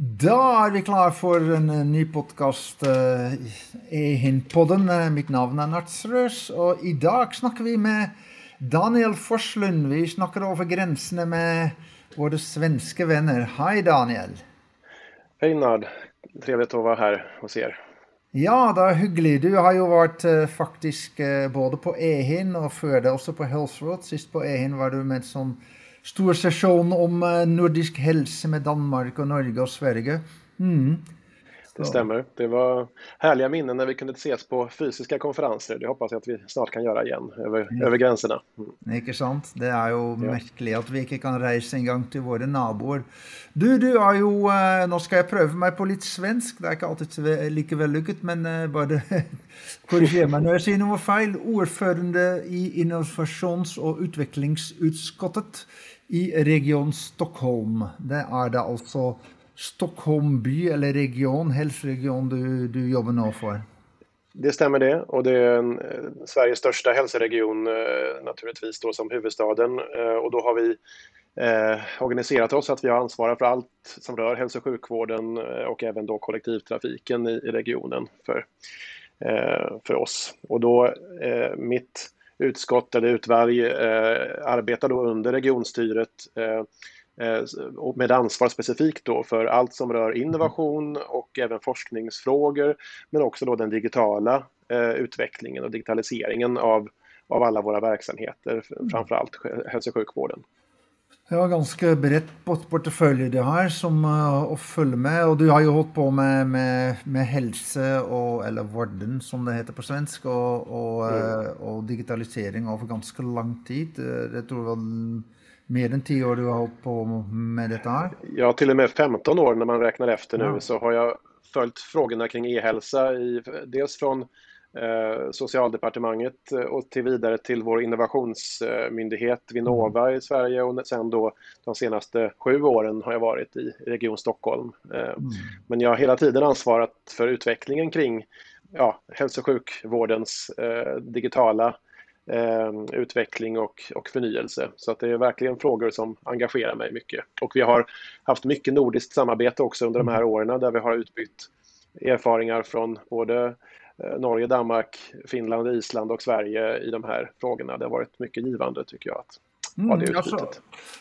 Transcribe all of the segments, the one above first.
Da er vi klar for en eh, ny podkast uh, i Hindpodden. Uh, mitt navn er Natsrøs, og i dag snakker vi med Daniel Forslund. Vi snakker over grensene med våre svenske venner. Hei, Daniel. Hej Nad, trevligt att vara här hos er. Ja, det er hyggelig. Du har jo vært uh, faktisk både på Ehin og før det også på Hellsroad. Sist på Ehin var du med sånn stor session om eh, nordisk hälsa med Danmark och Norge och Sverige. Mm. Det stämmer. Det var härliga minnen när vi kunde ses på fysiska konferenser. Det hoppas jag att vi snart kan göra igen över, ja. över gränserna. Mm. Ikke sant? Det är ju ja. merkelig at vi inte kan resa en gång till våra naboer. Du, du har ju, eh, nu ska jag pröva mig på lite svensk. Det är inte alltid lika vellykket, men uh, bare korriger mig när jag säger något fel. Ordförande i innovations och utvecklingsutskottet i Region Stockholm. Det är det alltså Stockholm by eller region, hälsoregion du, du jobbar nu för? Det stämmer det och det är en, eh, Sveriges största hälsoregion eh, naturligtvis då som huvudstaden eh, och då har vi eh, organiserat oss att vi har ansvarat för allt som rör hälso och sjukvården och även då kollektivtrafiken i, i regionen för, eh, för oss. Och då eh, mitt utskott eller utvärj eh, arbetar då under regionstyret eh, eh, med ansvar specifikt då för allt som rör innovation och även forskningsfrågor men också då den digitala utvecklingen och digitaliseringen av, av alla våra verksamheter, framförallt hälso och sjukvården. Det var ganska brett portefølje det här som uh, å følge med. Och du har ju hållit på med, med, med helse, og, eller vården som det heter på svensk, och og, mm. og digitalisering over ganska lång tid. Det eh, tror jag var mer än tio år du har hållit på med detta? Ja, till och med 15 år när man räknar efter nu ja. så har jag följt frågorna kring e-hälsa, i, dels från Eh, socialdepartementet och till vidare till vår innovationsmyndighet Vinnova i Sverige och sen då de senaste sju åren har jag varit i Region Stockholm. Eh, mm. Men jag har hela tiden ansvarat för utvecklingen kring ja, hälso och sjukvårdens eh, digitala eh, utveckling och, och förnyelse. Så att det är verkligen frågor som engagerar mig mycket. Och vi har haft mycket nordiskt samarbete också under de här mm. åren där vi har utbytt erfarenheter från både Eh, Norge, Danmark, Finland, Island och Sverige i de här frågorna. Det har varit mycket givande tycker jag att ha det mm, ja,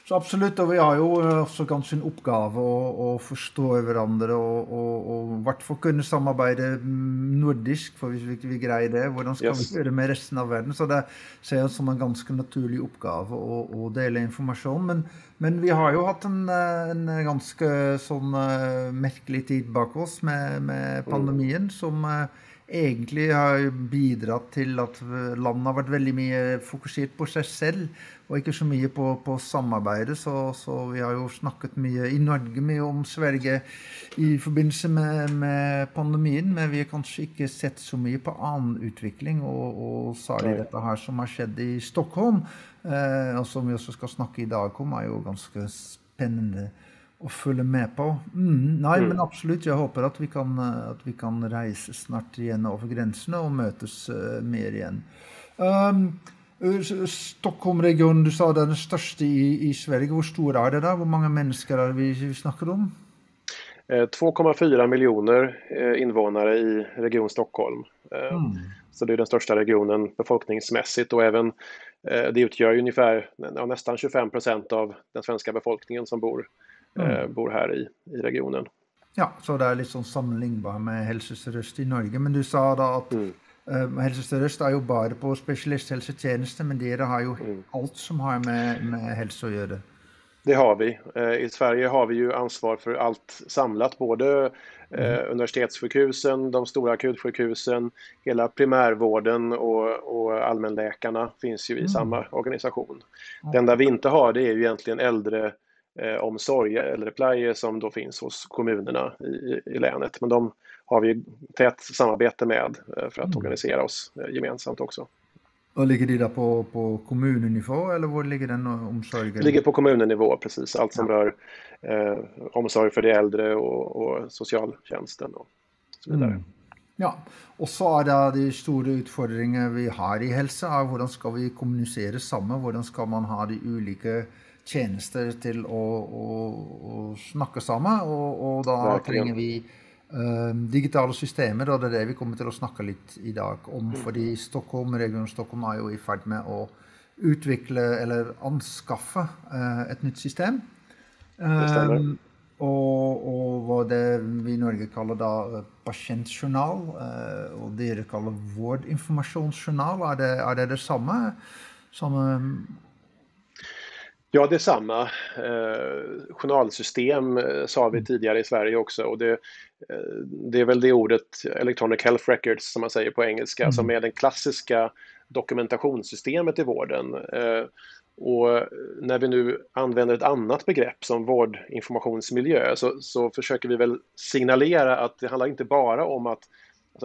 så, absolutt, og vi har ju också kanske en uppgift att å forstå hverandre och og, og i hvert fall kunne samarbeide nordisk, for hvis vi ikke greier det, hvordan skal yes. vi göra med resten av världen? Så det ser jag som en ganska naturlig uppgift att dela information. Men, men vi har ju haft en, en ganske sånn uh, merkelig tid bak oss med, med pandemien, mm. som uh, egentlig har bidratt til at landet har vært veldig mye fokusert på seg selv, og ikke så mye på, på samarbeidet. Så, så, vi har jo snakket mye i Norge mye om Sverige i forbindelse med, med, pandemien, men vi har kanskje ikke sett så mye på annen utvikling, og, og særlig dette her som har skjedd i Stockholm, eh, og som vi også skal snakke i dag om, er jo ganske spennende att följa med på. Mm, nej, mm. men absolut. Jag hoppas att vi kan, att vi kan resa snart igen över gränserna och mötas uh, mer igen. Um, Stockholmregionen, du sa det är den största i, i Sverige. Hur stor är det där? Hur många människor är vi, vi snackar om? 2,4 miljoner invånare i Region Stockholm. Mm. Så det är den största regionen befolkningsmässigt och även det utgör ungefär nästan 25 procent av den svenska befolkningen som bor mm. Eh, bor här i, i regionen. Ja, så det är liksom sammenlignbart med Helse Sør-Øst i Norge. Men du sa da at mm. uh, Helse Sør-Øst er jo bare på spesialisthelsetjeneste, men dere har ju mm. allt som har med, med hälsa att göra. Det har vi. Eh, I Sverige har vi ju ansvar för allt samlat, både mm. universitetssjukhusen, de stora akutsjukhusen, hela primärvården och, och allmänläkarna finns ju i mm. samma organisation. Det enda vi inte har det är ju egentligen äldre eh, omsorg, äldreplyer som då finns hos kommunerna i, i länet. Men de har vi tätt samarbete med eh, för att mm. organisera oss eh, gemensamt också. Och ligger det där på, på kommunnivå eller var ligger den omsorgen? Det ligger på kommunnivå precis, allt som rör eh, omsorg för de äldre och, och socialtjänsten och så vidare. Mm. Ja, och så är det de stora utmaningar vi har i hälsa. Hur ska vi kommunicera samman? Hur ska man ha de olika tjenester til å, å, å snakke sammen. Og, og da trenger vi uh, digitale systemer, og det er det vi kommer til å snakke litt i dag om. Mm. Fordi Stockholm, regionen Stockholm er jo i ferd med å utvikle eller anskaffe uh, et nytt system. Um, og, og, hva det vi i Norge kaller da pasientjournal, uh, og dere kaller vårdinformasjonsjournal. Er det er det, det samme? samme Ja, det är samma. Eh, journalsystem eh, sa vi mm. tidigare i Sverige också och det, eh, det är väl det ordet Electronic Health Records som man säger på engelska, mm. som är det klassiska dokumentationssystemet i vården. Eh, och när vi nu använder ett annat begrepp som vårdinformationsmiljö så, så försöker vi väl signalera att det handlar inte bara om att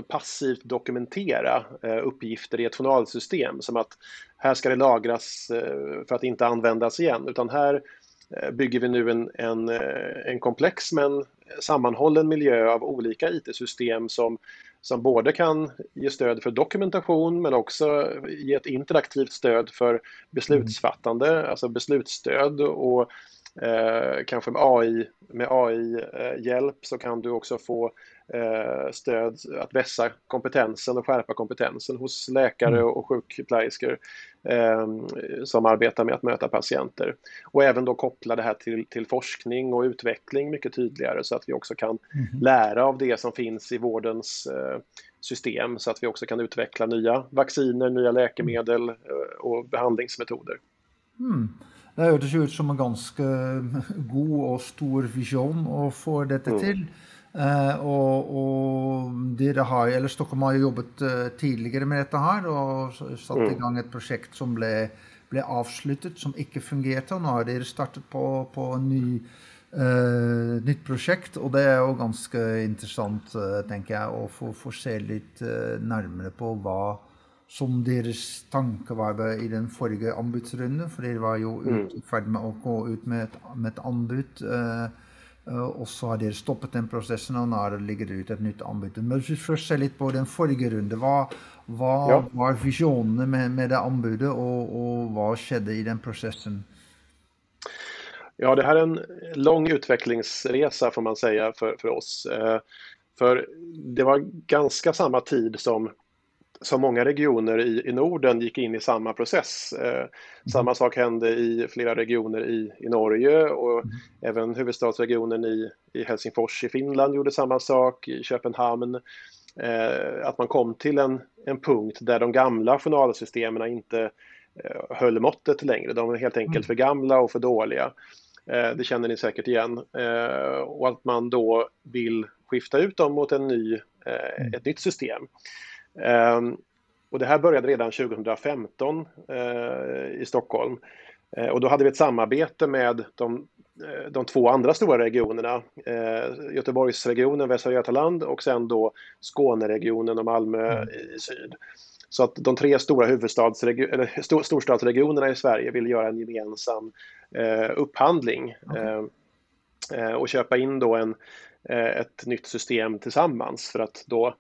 passivt dokumentera eh, uppgifter i ett journalsystem som att här ska det lagras eh, för att inte användas igen utan här eh, bygger vi nu en, en, en komplex men sammanhållen miljö av olika IT-system som, som både kan ge stöd för dokumentation men också ge ett interaktivt stöd för beslutsfattande, mm. alltså beslutsstöd och eh, kanske med AI, med AI-hjälp så kan du också få Eh, stöd att vässa kompetensen och skärpa kompetensen hos läkare mm. och sjukplejerskor eh, som arbetar med att möta patienter. Och även då koppla det här till, till forskning och utveckling mycket tydligare så att vi också kan mm. lära av det som finns i vårdens eh, system så att vi också kan utveckla nya vacciner, nya läkemedel eh, och behandlingsmetoder. Mm. Det hørtes ut som en ganska god och stor vision att få detta mm. till. Uh, og, og dere har, eller Stockholm har jo jobbet uh, tidligere med dette her og satt mm. i gang et prosjekt som ble, ble, avsluttet, som ikke fungerte. Og nå har dere startet på, på en ny, uh, nytt prosjekt, og det er jo ganske interessant, tenker jeg, å få, få se litt nærmere på hva som deres tanke var i den forrige anbudsrunden. For dere var jo mm. i ferd med å gå ut med et, med et anbud. Uh, Eh, og så har dere stoppet den prosessen, og nå ligger det ut et nytt anbud. Men hvis vi først ser litt på den forrige runde, hva, hva ja. var visjonene med, med, det anbudet, og, og hva skjedde i den processen? Ja, det här är en lång utvecklingsresa får man säga för, för oss. Eh, för det var ganska samma tid som som många regioner i, i Norden gick in i samma process. Eh, mm. Samma sak hände i flera regioner i, i Norge och mm. även huvudstadsregionen i, i Helsingfors i Finland gjorde samma sak, i Köpenhamn. Eh, att man kom till en, en punkt där de gamla journalsystemen inte eh, höll måttet längre. De var helt enkelt mm. för gamla och för dåliga. Eh, det känner ni säkert igen. Eh, och att man då vill skifta ut dem mot en ny, eh, mm. ett nytt system. Ehm, och det här började redan 2015 eh, i Stockholm. Eh, och då hade vi ett samarbete med de, eh, de två andra stora regionerna, Göteborgsregionen, Västra Götaland och sen då Skåneregionen och Malmö mm. i syd. Så att de tre stora eller storstadsregionerna i Sverige vill göra en gemensam eh, upphandling okay. eh, och köpa in då en, eh, ett nytt system tillsammans för att då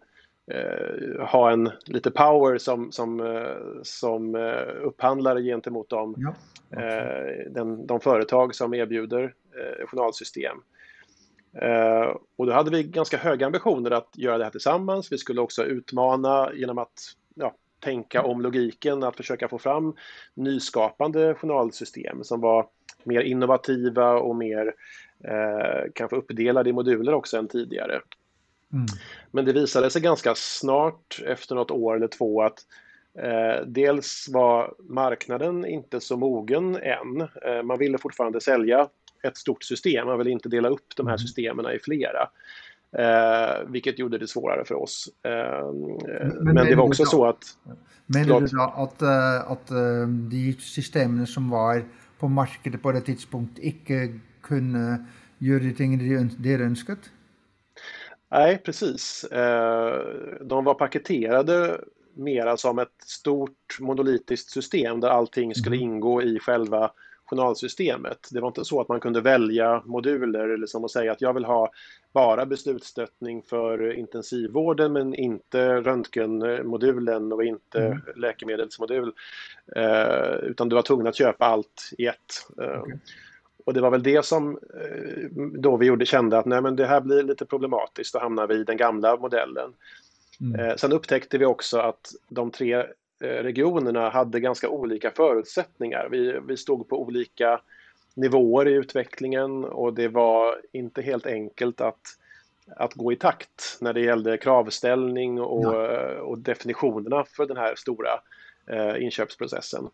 eh, ha en lite power som, som, eh, som eh, upphandlare gentemot dem, ja, eh, den, de företag som erbjuder journalsystem. Och då hade vi ganska höga ambitioner att göra det här tillsammans. Vi skulle också utmana genom att ja, tänka om logiken, att försöka få fram nyskapande journalsystem som var mer innovativa och mer eh, kanske uppdelade i moduler också än tidigare. Mm. Men det visade sig ganska snart efter något år eller två att eh, dels var marknaden inte så mogen än. Eh, man ville fortfarande sälja ett stort system, man ville inte dela upp de här mm. systemen i flera. Eh, vilket gjorde det svårare för oss. Eh, men, men, det var också så att... Menar du då att, uh, att uh, de systemen som var på marknaden på det tidspunktet inte kunde göra de tingene de, de önskat? Nej, precis. Eh, de var paketerade mera som ett stort monolitiskt system där allting skulle mm. ingå i själva journalsystemet. Det var inte så att man kunde välja moduler liksom och säga att jag vill ha bara beslutsstöttning för intensivvården men inte röntgenmodulen och inte mm. läkemedelsmodul. Eh, utan du var tvungen att köpa allt i ett. Eh, okay. Och det var väl det som eh, då vi gjorde, kände att nej, men det här blir lite problematiskt, då hamnar vi i den gamla modellen. Mm. Eh, sen upptäckte vi också att de tre eh, regionerna hade ganska olika förutsättningar. Vi, vi stod på olika nivåer i utvecklingen och det var inte helt enkelt att, att gå i takt när det gällde kravställning och, och definitionerna för den här stora eh, inköpsprocessen.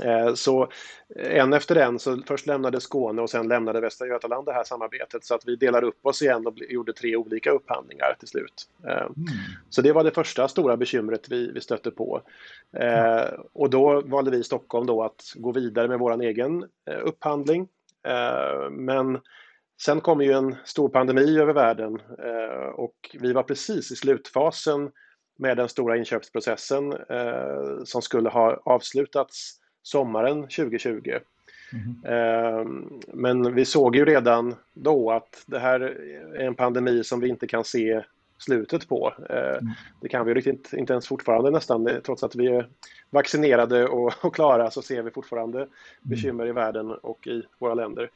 Eh, så en efter en, så först lämnade Skåne och sen lämnade Västra Götaland det här samarbetet så att vi delar upp oss igen och gjorde tre olika upphandlingar till slut. Eh, mm. Så det var det första stora bekymret vi, vi stötte på. Mm. Och då valde vi i Stockholm då att gå vidare med vår egen upphandling. Men sen kom ju en stor pandemi över världen och vi var precis i slutfasen med den stora inköpsprocessen som skulle ha avslutats sommaren 2020. Mm. Men vi såg ju redan då att det här är en pandemi som vi inte kan se slutet på. Mm. Det kan vi riktigt inte ens fortfarande nästan, trots att vi är vaccinerade och, och klara så ser vi fortfarande mm. bekymmer i världen och i våra länder.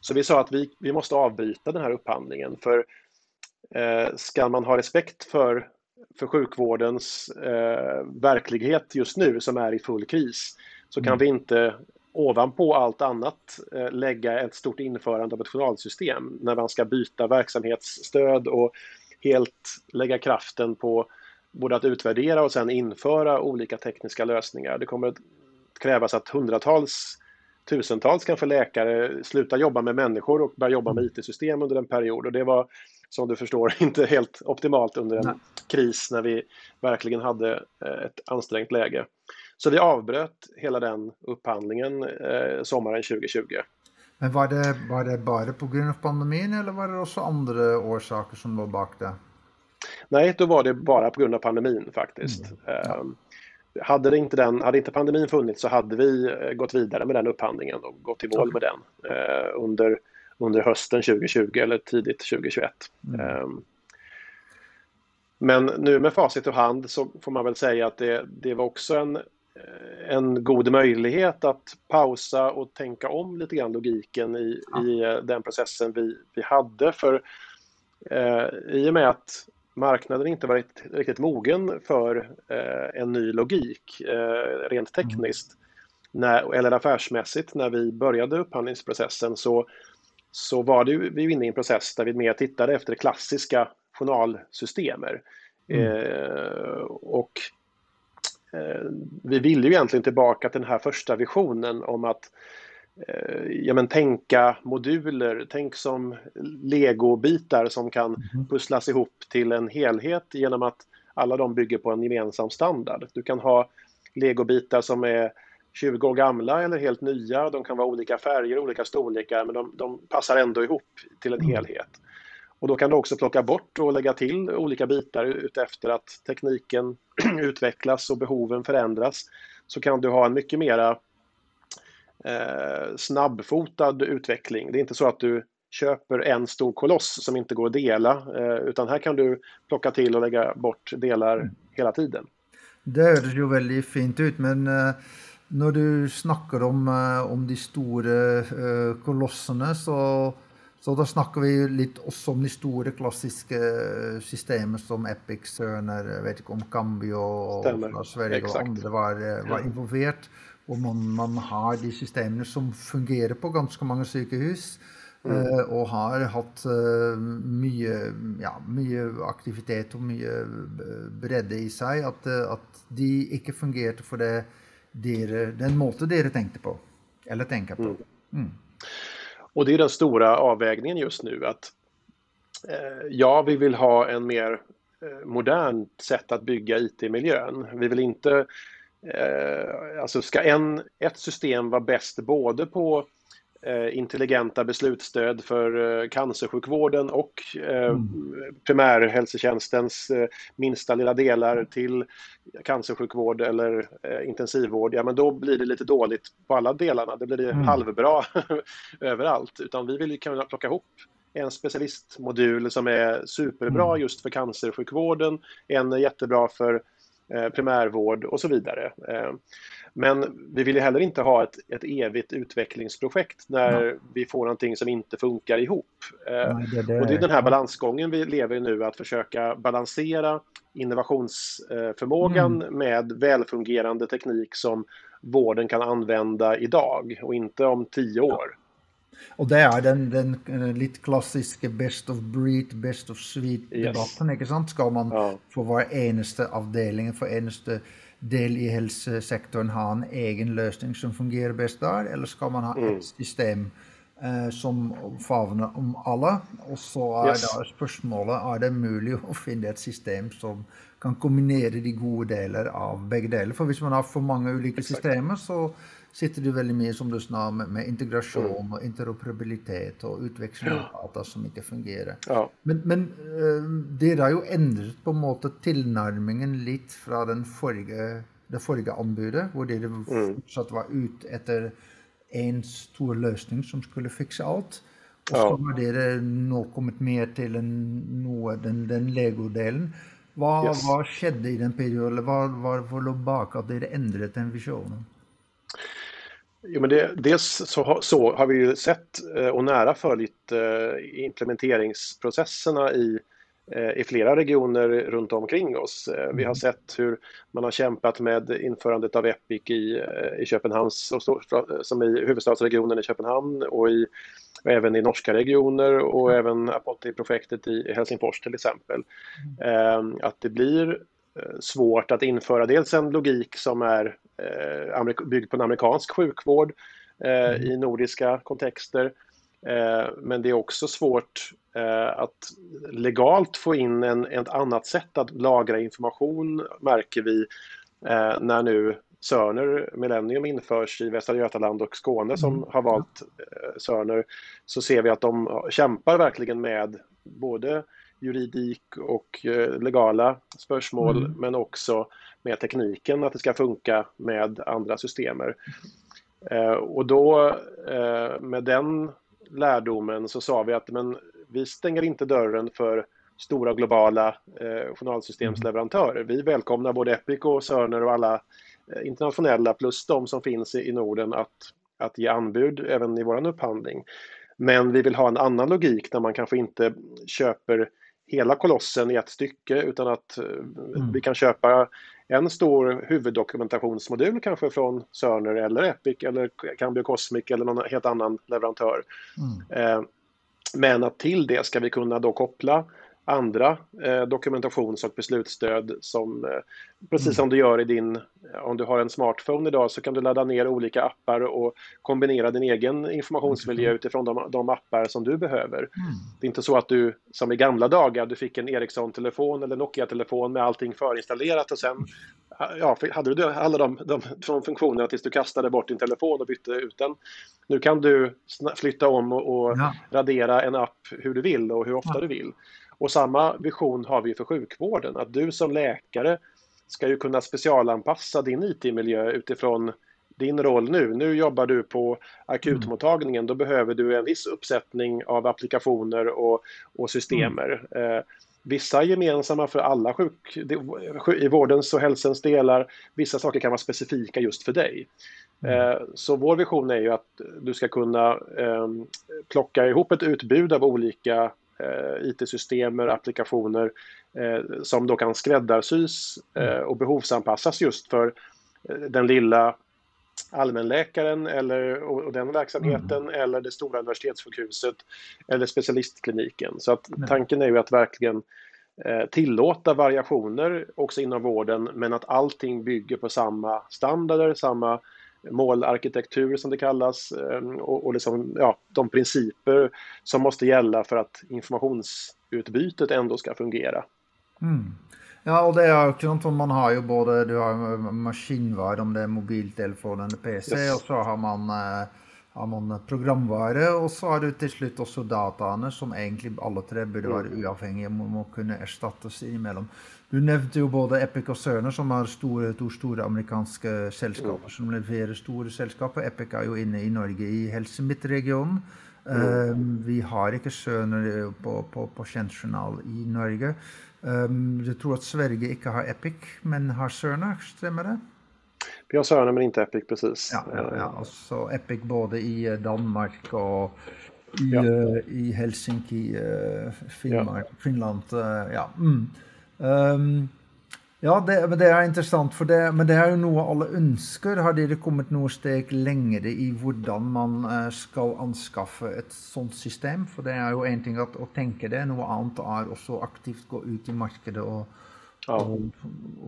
Så vi sa att vi, vi måste avbryta den här upphandlingen för eh, ska man ha respekt för, för sjukvårdens eh, verklighet just nu som är i full kris så kan mm. vi inte ovanpå allt annat eh, lägga ett stort införande av ett journalsystem när man ska byta verksamhetsstöd och helt lägga kraften på både att utvärdera och sen införa olika tekniska lösningar. Det kommer att krävas att hundratals, tusentals kanske läkare slutar jobba med människor och börjar jobba med mm. IT-system under en period och det var som du förstår inte helt optimalt under en kris när vi verkligen hade eh, ett ansträngt läge. Så vi avbröt hela den upphandlingen eh, sommaren 2020. Men var det, var det bara på grund av pandemin eller var det också andra orsaker som låg bak det? Nej, då var det bara på grund av pandemin faktiskt. Mm. Ja. Ehm, hade, det inte den, hade inte pandemin funnits så hade vi eh, gått vidare med den upphandlingen och gått till mål okay. med den eh, under, under hösten 2020 eller tidigt 2021. Mm. Um, men nu med facit i hand så får man väl säga att det, det var också en Eh, en god möjlighet att pausa och tänka om lite grann logiken i, ja. i eh, den processen vi, vi hade. För eh, i och med att marknaden inte varit riktigt mogen för eh, en ny logik eh, rent mm. tekniskt när, eller affärsmässigt när vi började upphandlingsprocessen så, så var det, vi inne i en process där vi mer tittade efter klassiska journalsystemer. Mm. Eh, och Eh, vi vill ju egentligen tillbaka till den här första visionen om att eh, ja, men tänka moduler, tänk som legobitar som kan mhm. pusslas ihop till en helhet genom att alla de bygger på en gemensam standard. Du kan ha legobitar som är 20 år gamla eller helt nya, de kan vara olika färger, olika storlekar men de, de passar ändå ihop till en mm. helhet. Och då kan du också plocka bort och lägga till olika bitar utefter att tekniken utvecklas och behoven förändras. Så kan du ha en mycket mera eh, snabbfotad utveckling. Det är inte så att du köper en stor koloss som inte går att dela, eh, utan här kan du plocka till och lägga bort delar mm. hela tiden. Det hörs ju väldigt fint ut, men eh, när du snackar om, eh, om de stora eh, kolosserna så så då snackar vi lite också om de stora klassiska systemen som Epic, Cerner, vet inte om Cambio och Sverige och andra var, var involverat. Och man, man har de systemen som fungerar på ganska många sjukhus. Mm. Uh, och har haft uh, mycket, ja, mycket aktivitet och mycket bredd i sig. Att, att de inte fungerade för det, dere, den måte dere tänkte på. Eller tänker på. Mm. Och det är den stora avvägningen just nu att eh, ja, vi vill ha en mer eh, modernt sätt att bygga IT-miljön. Vi vill inte, eh, alltså ska en, ett system vara bäst både på intelligenta beslutsstöd för eh, cancersjukvården och eh, mm. primärhälsotjänstens eh, minsta lilla delar till cancersjukvård eller eh, intensivvård, ja men då blir det lite dåligt på alla delarna. Det blir det mm. halvbra överallt, utan vi vill ju kunna plocka ihop en specialistmodul som är superbra mm. just för cancersjukvården, en jättebra för eh, primärvård och så vidare. Eh, men vi vill ju heller inte ha ett, ett evigt utvecklingsprojekt när ja. vi får någonting som inte funkar ihop. Eh, Nej, det, det... Och det är den här balansgången vi lever i nu, att försöka balansera innovationsförmågan mm. med välfungerande teknik som vården kan använda idag och inte om tio år. Och det är den, den, lite klassiska best of breed, best of suite debatten, yes. ikke sant? Skal man ja. for hver eneste avdeling, for eneste del i helsesektoren ha en egen løsning som fungerer best der, eller skal man ha mm. et system eh, som favner om alle? Og så er yes. da spørsmålet er det mulig å finne et system som kan kombinere de gode deler av begge deler. For hvis man har for mange ulike systemer, så sitter du väldigt mycket som du sa med, integration mm. och interoperabilitet och utväxling av data som inte fungerar. Ja. Men, men uh, det har ju ändrat på måte tillnärmningen lite från den förra, det förra anbudet, där det mm. fortsatt var ut efter en stor lösning som skulle fixa allt. Och så har det nu kommit mer till en, no, den, den Lego-delen. Vad, yes. vad skedde i den perioden? Vad, vad låg bakom att det ändrade den visionen? Jo, men det, dels så, så, har vi ju sett eh, och nära följt eh, implementeringsprocesserna i, eh, i flera regioner runt omkring oss. Vi har mm. sett hur man har kämpat med införandet av Epic i, i Köpenhamns, som i huvudstadsregionen i Köpenhamn och, i, och även i norska regioner och mm. även Apotty-projektet i Helsingfors till exempel. Mm. Att det blir svårt att införa dels en logik som är Eh, byggd på en amerikansk sjukvård eh, mm. i nordiska kontexter. Eh, men det är också svårt att legalt få in en, ett annat sätt att lagra information märker vi när nu Sörner Millennium införs i Västra Götaland och Skåne som mm. har valt Sörner så ser vi att de kämpar verkligen med både juridik och legala spörsmål mm. men också med tekniken, att det ska funka med andra systemer. Eh, och då eh, med den lärdomen så sa vi att men, vi stänger inte dörren för stora globala eh, journalsystemsleverantörer. Vi välkomnar både Epic och Cerner och alla eh, internationella plus de som finns i, i Norden att, att ge anbud även i vår upphandling. Men vi vill ha en annan logik där man kanske inte köper hela kolossen i ett stycke utan att eh, mm. vi kan köpa en stor huvuddokumentationsmodul kanske från Cerner eller Epic eller Cambio Cosmic eller någon helt annan leverantör. Mm. Eh, men att till det ska vi kunna då koppla andra eh, dokumentations och beslutsstöd som eh, precis mm. som du gör i din, om du har en smartphone idag så kan du ladda ner olika appar och kombinera din egen informationsmiljö mm. utifrån de, de, appar som du behöver. Mm. Det är inte så att du som i gamla dagar, du fick en Ericsson-telefon eller Nokia-telefon med allting förinstallerat och sen ja, hade du alla de, de, de funktionerna tills du kastade bort din telefon och bytte ut den. Nu kan du flytta om och, och ja. radera en app hur du vill och hur ofta ja. du vill. Och samma vision har vi för sjukvården, att du som läkare ska ju kunna specialanpassa din IT-miljö utifrån din roll nu. Nu jobbar du på akutmottagningen, då behöver du en viss uppsättning av applikationer och, och systemer. Mm. Eh, vissa är gemensamma för alla sjuk, i vårdens och hälsans delar. Vissa saker kan vara specifika just för dig. Mm. Eh, så vår vision är ju att du ska kunna eh, plocka ihop ett utbud av olika IT-system, applikationer eh, som då kan skräddarsys eh, mm. och behovsanpassas just för den lilla allmänläkaren eller, och, den verksamheten mm. eller det stora universitetssjukhuset eller specialistkliniken. Så att tanken är ju att verkligen tillåta variationer också inom vården men att allting bygger på samma standarder, samma målarkitektur som det kallas ehm, och, och liksom, ja, de principer som måste gälla för att informationsutbytet ändå ska fungera. Mm. Ja, och det är ju sant, man har ju både du har maskinvara, om det är mobiltelefon eller PC, yes. och så har man eh, har man programvare, og så har du til slutt også dataene, som egentlig alle tre burde være mm. uavhengige, må, må kunne erstattes innimellom. Du nevnte jo både Epic og Cerner, som er store, to store amerikanske selskaper mm. som leverer store selskaper. Epic er jo inne i Norge i Helse Midt-regionen. Mm. Um, vi har ikke Cerner på, på, på kjentjournal i Norge. Um, jeg tror at Sverige ikke har Epic, men har Cerner, stemmer det? Har Cerner men inte Epic precis. Ja, ja, ja. Och så Epic både i eh, Danmark och i, ja. uh, i Helsinki, uh, Finland. Ja. Finland ja. Mm. Um, ja, det, det, er interessant, for det, men det er jo noe alle ønsker. Har dere kommet noe steg lengre i hvordan man skal anskaffe et sånt system? For det er jo én ting at, å tenke det, noe annet er også aktivt gå ut i markedet og ja. och,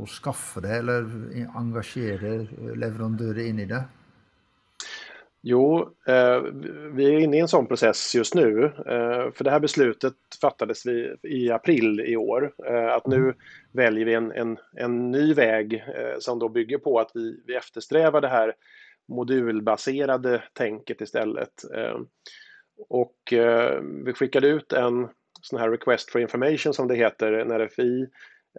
och skaffa det eller engagera leverantörer in i det? Jo, eh, vi är inne i en sån process just nu. Eh, för det här beslutet fattades vi i april i år. Eh, att nu mm. väljer vi en, en, en ny väg eh, som då bygger på att vi, vi eftersträvar det här modulbaserade tänket istället. Eh, och eh, vi skickade ut en sån här request for information som det heter, en RFI,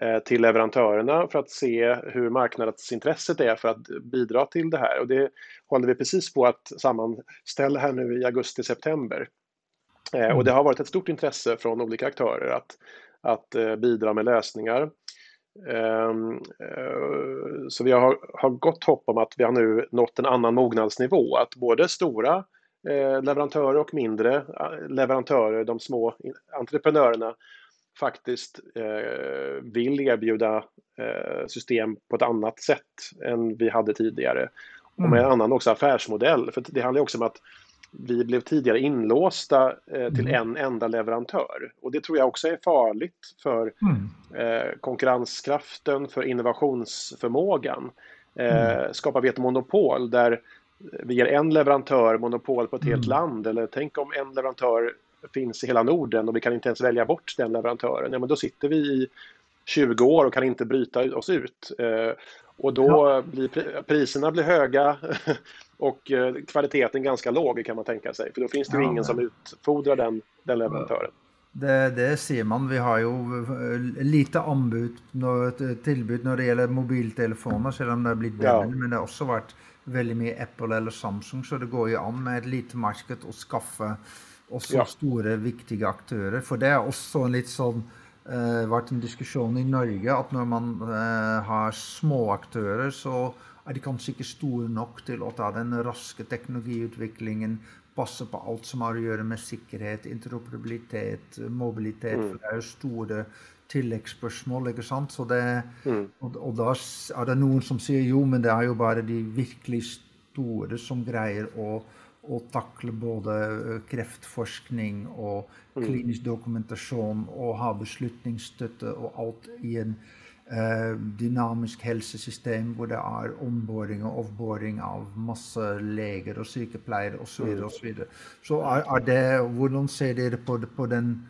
Eh, till leverantörerna för att se hur marknadsintresset är för att bidra till det här. Och det håller vi precis på att sammanställa här nu i augusti-september. Eh, och det har varit ett stort intresse från olika aktörer att, att eh, bidra med lösningar. Ehm, så vi har, har gott hopp om att vi har nu nått en annan mognadsnivå, att både stora leverantörer och mindre leverantörer, de små entreprenörerna, faktiskt eh, vill erbjuda eh, system på ett annat sätt än vi hade tidigare. Och med en mm. annan också affärsmodell. För det handlar också om att vi blev tidigare inlåsta eh, till mm. en enda leverantör. Och det tror jag också är farligt för mm. eh, konkurrenskraften, för innovationsförmågan. Eh, mm. Skapar vi ett monopol där vi ger en leverantör monopol på ett helt mm. land eller tänk om en leverantör finns i hela Norden och vi kan inte ens välja bort den leverantören, ja, men då sitter vi i 20 år och kan inte bryta oss ut. Eh, och då ja. blir priserna blir höga och eh, kvaliteten ganska låg kan man tänka sig. För då finns det ju ja, ingen som utfodrar den, den leverantören. Det, det ser man. Vi har ju eh, lite anbud, tillbud när det gäller mobiltelefoner, sedan om det har blivit ja. men det har också varit väldigt mycket Apple eller Samsung, så det går ju an med ett litet marknad att skaffa også ja. store, viktige aktører. For det er også en litt sånn uh, vært en diskusjon i Norge at når man uh, har små aktører, så er de kanskje ikke store nok til å ta den raske teknologiutviklingen, passe på alt som har å gjøre med sikkerhet, interoperabilitet, mobilitet. Mm. For det er jo store tilleggsspørsmål, ikke sant. Så det, mm. og, og, da er det noen som sier jo, men det er jo bare de virkelig store som greier å och tackla både kreftforskning och klinisk dokumentation och ha beslutningsstötte och allt i en uh, dynamisk hälsosystem där det är onboarding och offboarding av massa läkare och psykepleiere och så vidare och så vidare. Så är, är det, hur ser det på, på den,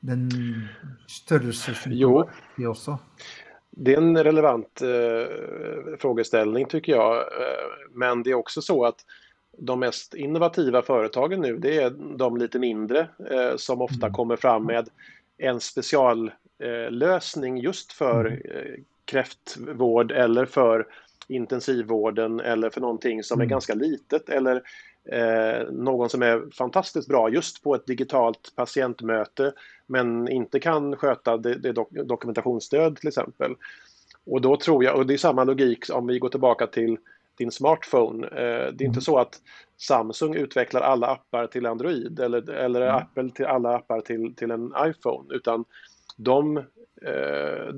den störelse som jo. också? Det är en relevant eh, frågeställning tycker jag. Eh, men det är också så att de mest innovativa företagen nu, det är de lite mindre eh, som ofta mm. kommer fram med en speciallösning eh, just för mm. eh, kräftvård eller för intensivvården eller för någonting som är mm. ganska litet eller eh, någon som är fantastiskt bra just på ett digitalt patientmöte men inte kan sköta det, det dok dokumentationsstöd till exempel. Och då tror jag, och det är samma logik om vi går tillbaka till din smartphone. Eh, det är inte mm. så att Samsung utvecklar alla appar till Android eller, eller mm. Apple till alla appar till, till en iPhone utan de, eh,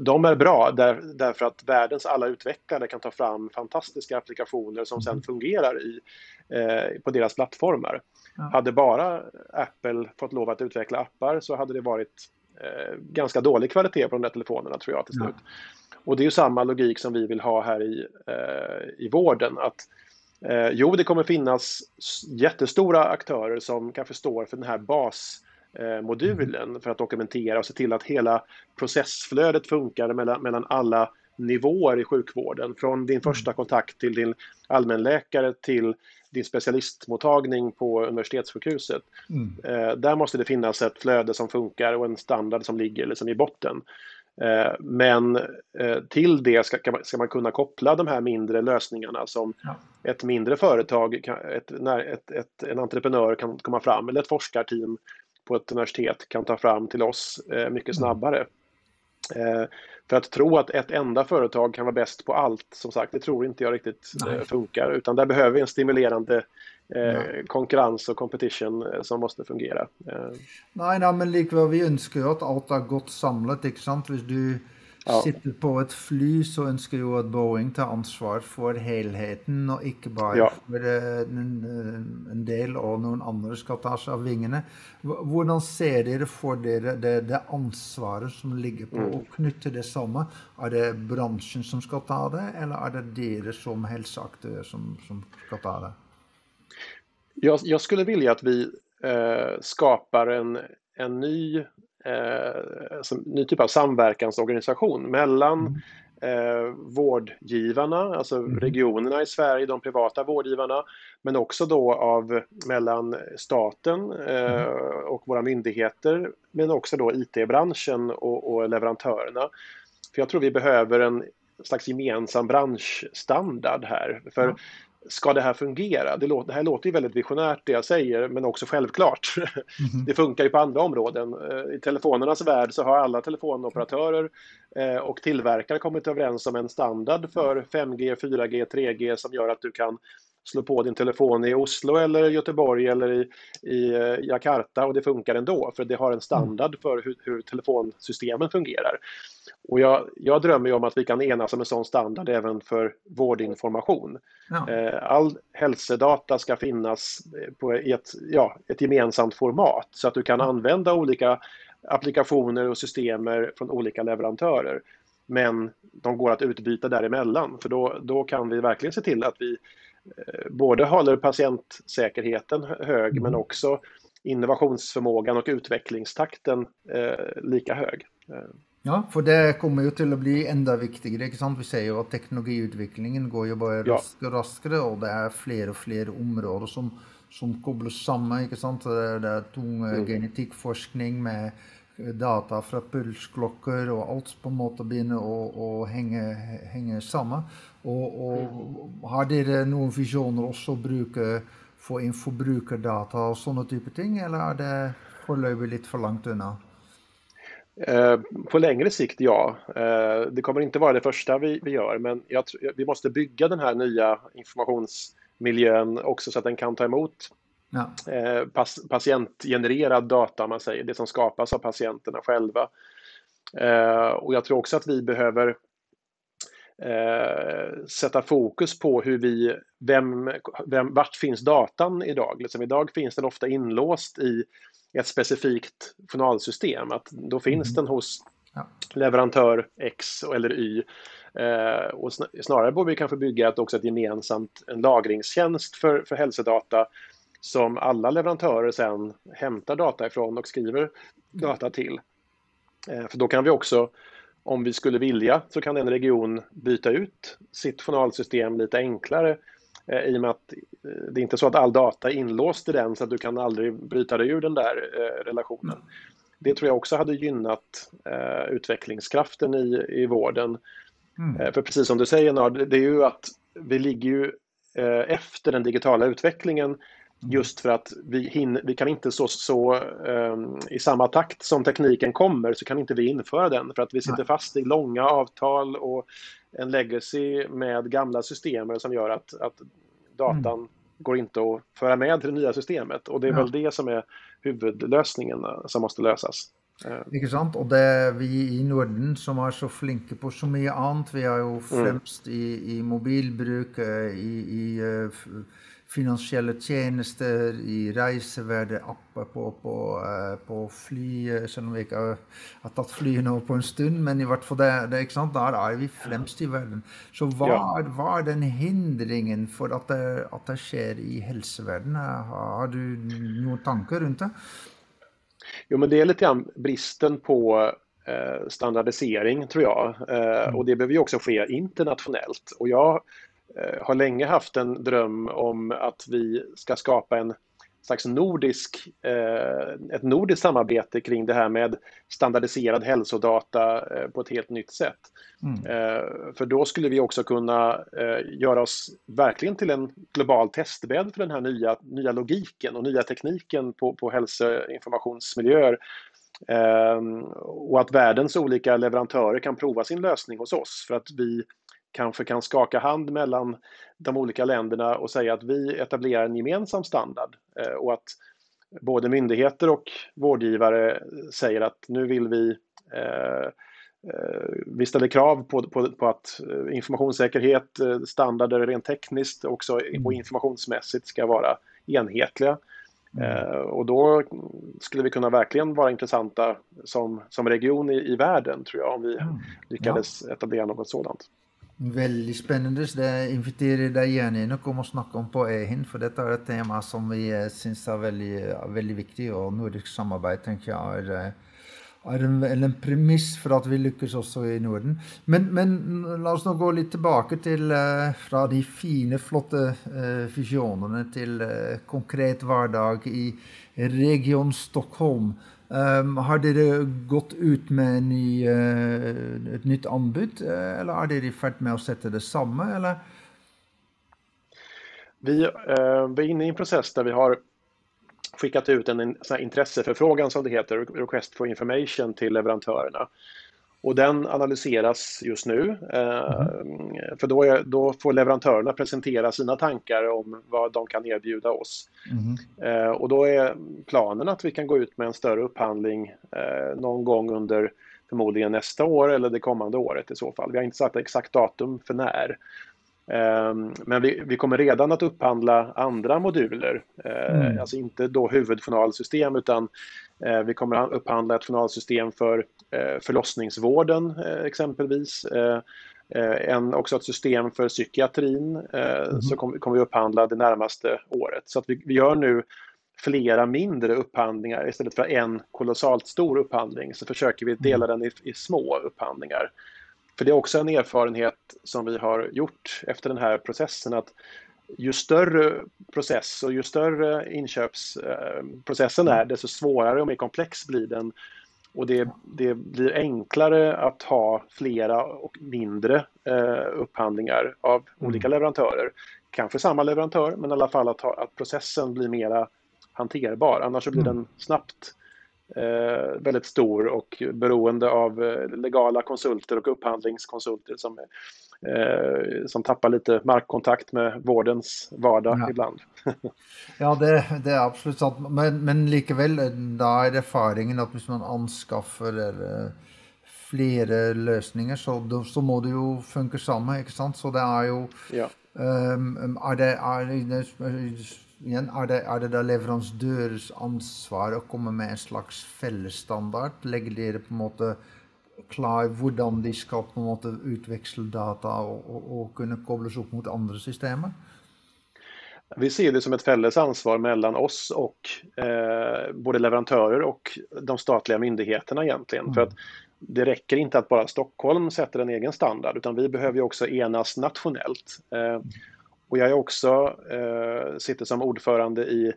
de är bra där, därför att världens alla utvecklare kan ta fram fantastiska applikationer som sen mm. fungerar i, eh, på deras plattformar. Ja. Hade bara Apple fått lov att utveckla appar så hade det varit ganska dålig kvalitet på de där telefonerna tror jag till slut. Ja. Och det är ju samma logik som vi vill ha här i, eh, i vården. Att, eh, jo, det kommer finnas jättestora aktörer som kanske står för den här basmodulen för att dokumentera och se till att hela processflödet funkar mellan, mellan alla nivåer i sjukvården. Från din första kontakt till din allmänläkare till din specialistmottagning på universitetssjukhuset. Mm. Eh, där måste det finnas ett flöde som funkar och en standard som ligger liksom i botten. Eh, men eh, till det ska, ska, man kunna koppla de här mindre lösningarna som ja. ett mindre företag, ett, ett, ett, en entreprenör kan komma fram eller ett forskarteam på ett universitet kan ta fram till oss mycket mm. snabbare. Mm. För att tro att ett enda företag kan vara bäst på allt, som sagt, det tror inte jag riktigt Nej. funkar. Utan där behöver vi en stimulerande eh, konkurrens och competition som måste fungera. Nej, nej men likväl, vi önskar ju att allt är gott samlat, inte sant? Hvis du ja. sitter på ett fly så önskar jag att Boeing tar ansvar för helheten och inte bara ja. för en, en, del och någon annan ska ta sig av vingarna. Hur ser ni för det, det, det ansvaret som ligger på mm. knyta det samman? Är det branschen som ska ta det eller är det dere som hälsoaktörer som, som ska ta det? Jag, jag skulle vilja att vi eh, skapar en, en ny eh, ny typ av samverkansorganisation mellan mm. eh, vårdgivarna, alltså mm. regionerna i Sverige, de privata vårdgivarna, men också då av mellan staten eh, och våra myndigheter, men också då IT-branschen och, och leverantörerna. För jag tror vi behöver en slags gemensam branschstandard här. För ska det här fungera? Det, låter, det här låter ju väldigt visionärt det jag säger, men också självklart. Mm. Det funkar ju på andra områden. Eh, I telefonernas värld så har alla telefonoperatörer eh, och tillverkare kommit överens om en standard för 5G, 4G, 3G som gör att du kan slå på din telefon i Oslo eller Göteborg eller i, i eh, Jakarta och det funkar ändå för det har en standard för hur, hur telefonsystemen fungerar. Och jag, jag, drömmer om att vi kan enas om en sån standard även för vårdinformation. Ja. Eh, all hälsodata ska finnas på ett, ja, ett gemensamt format så att du kan använda olika applikationer och systemer från olika leverantörer. Men de går att utbyta däremellan för då, då kan vi verkligen se till att vi eh, både håller patientsäkerheten hög mm. men också innovationsförmågan och utvecklingstakten eh, lika hög. Eh. Ja, för det kommer ju till att bli ända viktigare. Sant? Vi ser ju att teknologiutvecklingen går ju bara ja. raskare och raskare, och det är fler och fler områden som, som kopplas samman. Sant? Det, det är tung mm. genetikkforskning med data från pulsklockor och allt på sätt begynner å, hänga, hänga samman. Och, och mm. har ni några visioner också att bruka, få in förbrukardata och sådana typer av ting, eller är det foreløpig lite för långt undan? Eh, på längre sikt, ja. Eh, det kommer inte vara det första vi, vi gör, men jag, vi måste bygga den här nya informationsmiljön också så att den kan ta emot ja. Eh, patientgenererad data, man säger, det som skapas av patienterna själva. Och jag tror också att vi behöver sätta fokus på hur vi, vem, vem, vart finns datan idag? Liksom idag finns den ofta inlåst i ett specifikt journalsystem. Att då finns mm. den hos ja. leverantör X eller Y. Eh, och snarare borde vi kanske bygga ett, också ett gemensamt en lagringstjänst för, för hälsodata som alla leverantörer sen hämtar data ifrån och skriver data till. Eh, för då kan vi också, om vi skulle vilja, så kan en region byta ut sitt journalsystem lite enklare Eh, i och med att eh, det är inte så att all data är inlåst i den så att du kan aldrig bryta dig ur den där eh, relationen. Det tror jag också hade gynnat utvecklingskraften i, i vården. Mm. För precis som du säger Nard, det är ju att vi ligger ju efter den digitala utvecklingen. Just för att vi, hinner, vi kan inte så, så um, i samma takt som tekniken kommer så kan inte vi införa den för att vi sitter Nej. fast i långa avtal och en legacy med gamla system som gör att, att datan mm. går inte att föra med till det nya systemet. Och det är ja. väl det som är huvudlösningen eh, som måste lösas. Eh. Ikke sant? Og det vi i Norden som er så flinke på så mye annet. Vi er jo mm. fremst i, i mobilbruk, eh, i, i finansiella tjänster, i reisevärdeappar på, på, uh, på fly, selv om vi ikke har tagit fly nå på en stund. Men i hvert fall det, det, ikke sant? der er vi fremst i världen. Så vad ja. hva er den hindringen för att det, at det skjer i helseverdenen? Har du några tankar runt det? Jo, men det är lite grann bristen på standardisering tror jag. Mm. Och det behöver ju också ske internationellt. Och jag har länge haft en dröm om att vi ska skapa en slags nordisk, eh, ett nordiskt samarbete kring det här med standardiserad hälsodata eh, på ett helt nytt sätt. Mm. Eh, för då skulle vi också kunna göra oss verkligen till en global testbädd för den här nya, nya logiken och nya tekniken på, på hälsoinformationsmiljöer. och att världens olika leverantörer kan prova sin lösning hos oss för att vi kanske kan skaka hand mellan de olika länderna och säga att vi etablerar en gemensam standard eh, och att både myndigheter och vårdgivare säger att nu vill vi eh, eh, vi ställer krav på, på, på, att informationssäkerhet, standarder rent tekniskt också och mm. informationsmässigt ska vara enhetliga. Mm. och då skulle vi kunna verkligen vara intressanta som, som region i, i världen tror jag om vi mm. lyckades ja. etablera något sådant. Veldig spennende. Det inviterer deg gjerne inn og kom og snakke om på EHIN, for dette er et tema som vi eh, syns er veldig, eh, veldig, viktig. Og nordisk samarbeid tenker jeg er, er eh, en, en, premiss for at vi lykkes også i Norden. Men, men mm, la oss nå gå litt tilbake til fra de fine, flotte uh, visjonene til uh, konkret hverdag i Region Stockholm. Um, har dere gått ut med ny, eh, uh, ett nytt anbud uh, eller är dere i färd med att sätta det samme? Eller? Vi, uh, vi är inne i en process där vi har skickat ut en, en intresseförfrågan som det heter, Request for Information till leverantörerna. Och den analyseras just nu. Mm. För då, är, då, får leverantörerna presentera sina tankar om vad de kan erbjuda oss. Mm. Och då är planen att vi kan gå ut med en större upphandling eh, någon gång under förmodligen nästa år eller det kommande året i så fall. Vi har inte satt exakt datum för när. Men vi, vi, kommer redan att upphandla andra moduler, mm. alltså inte då huvudjournalsystem utan vi kommer att upphandla ett journalsystem för Eh, förlossningsvården eh, exempelvis. Eh, en, också ett system för psykiatrin mm. så kommer kom vi upphandla det närmaste året. Så att vi, vi gör nu flera mindre upphandlingar istället för en kolossalt stor upphandling så försöker vi dela mm. den i, i, små upphandlingar. För det är också en erfarenhet som vi har gjort efter den här processen att ju större process och ju större inköpsprocessen är desto svårare och mer komplex blir den och det, det blir enklare att ha flera och mindre eh, upphandlingar av mm. olika leverantörer. Kanske samma leverantör, men i alla fall att, ha, att processen blir mera hanterbar. Annars blir mm. den snabbt eh, väldigt stor och beroende av eh, legala konsulter och upphandlingskonsulter som, eh, som tappar lite markkontakt med vårdens vardag ja. ibland. ja, det, det, är absolut sant. Men, men likevel, då är erfaringen att om man anskaffer eh, flera lösningar så, så må det ju funka samma, inte sant? Så det är ju... Ja. Um, är det, är det, igen, är det, är det da leverandørens ansvar å komme med en slags fellesstandard? Legger dere på en måte Clive, hvordan de skal på en måte utveksle data og, og, og kunne kobles opp mot andra systemer? Vi ser det som ett fälles ansvar mellan oss och eh, både leverantörer och de statliga myndigheterna egentligen. Mm. För att det räcker inte att bara Stockholm sätter en egen standard utan vi behöver också enas nationellt. Eh, och jag är också, eh, sitter som ordförande i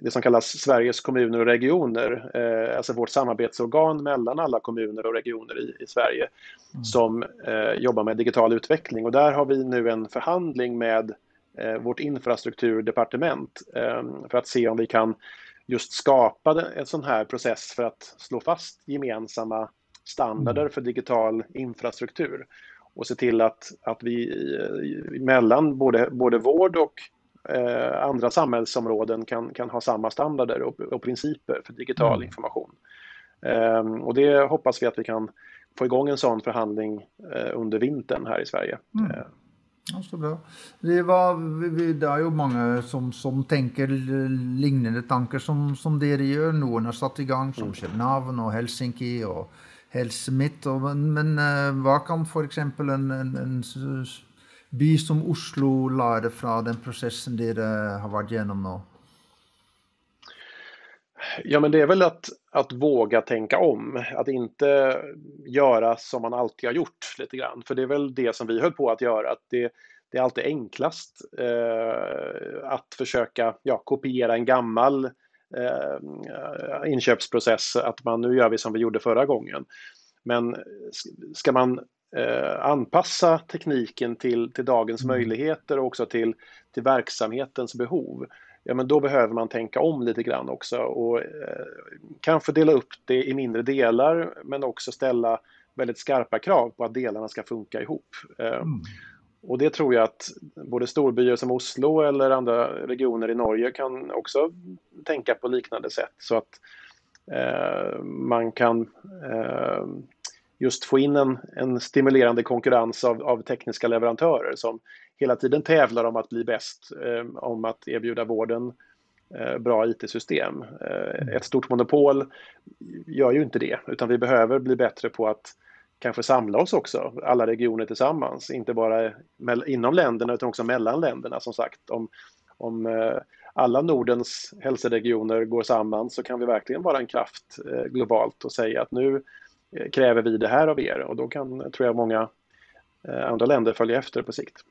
det som kallas Sveriges kommuner och regioner, eh, alltså vårt samarbetsorgan mellan alla kommuner och regioner i, i Sverige mm. som eh, jobbar med digital utveckling. Och där har vi nu en förhandling med eh, vårt infrastrukturdepartement eh, för att se om vi kan just skapa en sån här process för att slå fast gemensamma standarder mm. för digital infrastruktur och se till att, att vi mellan både, både vård och eh, andra samhällsområden kan, kan ha samma standarder och, och principer för digital mm. information. Eh, och det hoppas vi att vi kan få igång en sån förhandling eh, under vintern här i Sverige. Mm. Eh. Ja, så bra. Det, var, det är ju många som, som tänker liknande tankar som, som det gör. Någon har satt igång som mm. Köpenhamn och Helsinki och Helse Midt. Men, men hva kan f.eks. En, en, en by som Oslo lære fra den prosessen dere har vært gjennom nå? Ja, men det är väl att, att våga tänka om, att inte göra som man alltid har gjort lite grann. För det är väl det som vi höll på att göra, att det, det är alltid enklast eh, att försöka ja, kopiera en gammal eh, inköpsprocess, att man nu gör vi som vi gjorde förra gången. Men ska man eh, anpassa tekniken till, till dagens mm. möjligheter och också till, till verksamhetens behov, ja men då behöver man tänka om lite grann också och eh, kanske dela upp det i mindre delar men också ställa väldigt skarpa krav på att delarna ska funka ihop. Eh, mm. Och det tror jag att både storbyar som Oslo eller andra regioner i Norge kan också tänka på liknande sätt så att eh, man kan eh, just få in en, en stimulerande konkurrens av, av, tekniska leverantörer som hela tiden tävlar om att bli bäst, eh, om att erbjuda vården eh, bra IT-system. Eh, ett stort monopol gör ju inte det, utan vi behöver bli bättre på att kanske samla oss också, alla regioner tillsammans, inte bara inom länderna utan också mellan länderna som sagt. Om, om eh, alla Nordens hälsoregioner går samman så kan vi verkligen vara en kraft eh, globalt och säga att nu kräver vi det här av er och då kan, tror jag, många andra länder följa efter på sikt.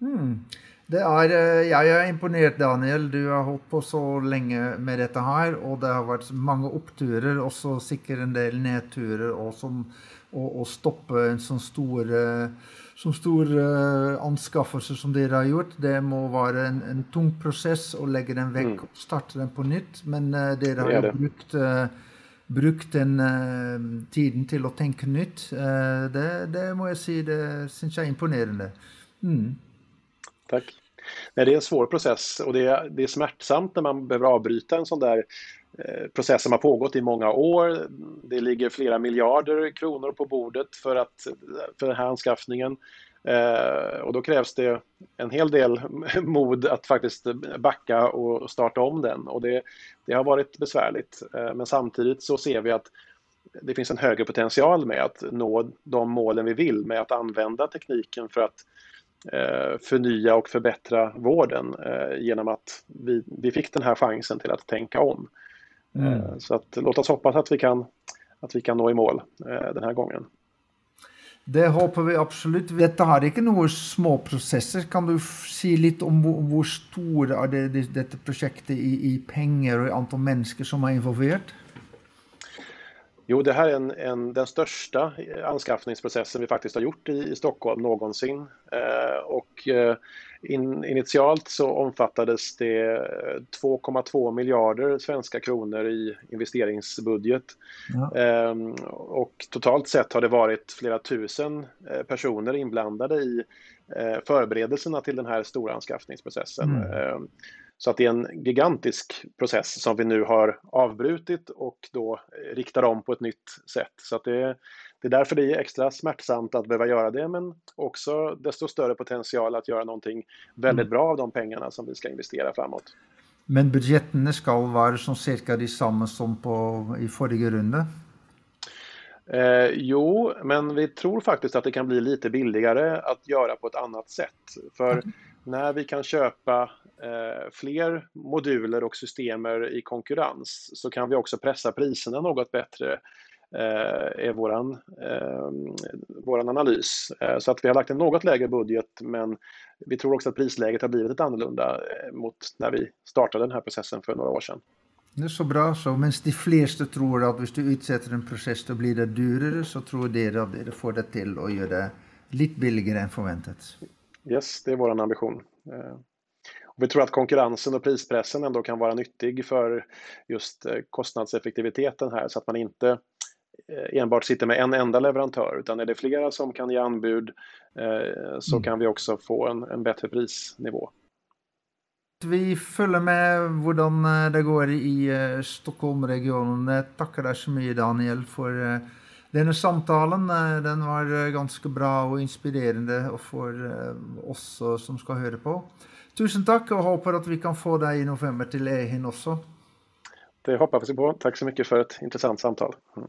Mm. Det er, jeg er imponert, Daniel. Du har holdt på så lenge med dette her, og det har vært mange oppturer, også sikkert en del nedturer. og som å, stoppe en sånn stor, sånn stor anskaffelse som dere har gjort. Det må være en, en tung prosess å legge den vekk mm. og starte den på nytt. Men uh, dere har jo brukt, uh, brukt den uh, tiden till att tänka nytt. Eh, det, det, må jag säga, det syns jag er. Mm. Tack. Nej, det är en svår process och det är, det är smärtsamt när man behöver avbryta en sån där eh, process som har pågått i många år. Det ligger flera miljarder kronor på bordet för, att, för den här anskaffningen. Eh, och då krävs det en hel del mod att faktiskt backa och starta om den. Och det, det har varit besvärligt. Eh, men samtidigt så ser vi att det finns en högre potential med att nå de målen vi vill med att använda tekniken för att förnya och förbättra vården genom att vi, vi fick den här chansen till att tänka om. Mm. Eh, så att, låt oss hoppas att vi kan, att vi kan nå i mål eh, den här gången. Det hoppas vi absolut. Detta har inte några små processer. Kan du säga lite om hur stort är det, detta projektet i, i pengar och antal människor som är involverade? Jo, det här är en, en, den största anskaffningsprocessen vi faktiskt har gjort i, i Stockholm någonsin. Eh, och eh, in, initialt så omfattades det 2,2 miljarder svenska kronor i investeringsbudget. Ja. Eh, och totalt sett har det varit flera tusen eh, personer inblandade i eh, förberedelserna till den här stora anskaffningsprocessen. Mm. Så att det är en gigantisk process som vi nu har avbrutit och då riktar om på ett nytt sätt. Så att det, det är därför det är extra smärtsamt att behöva göra det, men också desto större potential att göra någonting väldigt mm. bra av de pengarna som vi ska investera framåt. Men budgetene ska vara som cirka de samma som på, i förra rundan? Eh, jo, men vi tror faktiskt att det kan bli lite billigare att göra på ett annat sätt. För mm när vi kan köpa eh, fler moduler och systemer i konkurrens så kan vi också pressa priserna något bättre eh, är våran, eh, våran analys. Eh, så att vi har lagt en något lägre budget men vi tror också att prisläget har blivit lite annorlunda eh, mot när vi startade den här processen för några år sedan. Det är så bra så. Men de flesta tror att om du utsätter en process så blir det dyrare så tror de att de får det till att göra det lite billigare än förväntat. Yes, det är vår ambition. Eh, vi tror att konkurrensen och prispressen ändå kan vara nyttig för just eh, kostnadseffektiviteten här så att man inte eh, enbart sitter med en enda leverantör utan är det flera som kan ge anbud så mm. kan vi också få en, en bättre prisnivå. Vi följer med hur det går i Stockholmregionen. Tackar dig så mycket Daniel för Denne samtalen. Eh, den var eh, ganska bra och inspirerande för eh, oss som ska höra på. Tusen tack och hoppas att vi kan få dig i november till Ehin också. Det hoppas vi på. Tack så mycket för ett intressant samtal. Mm.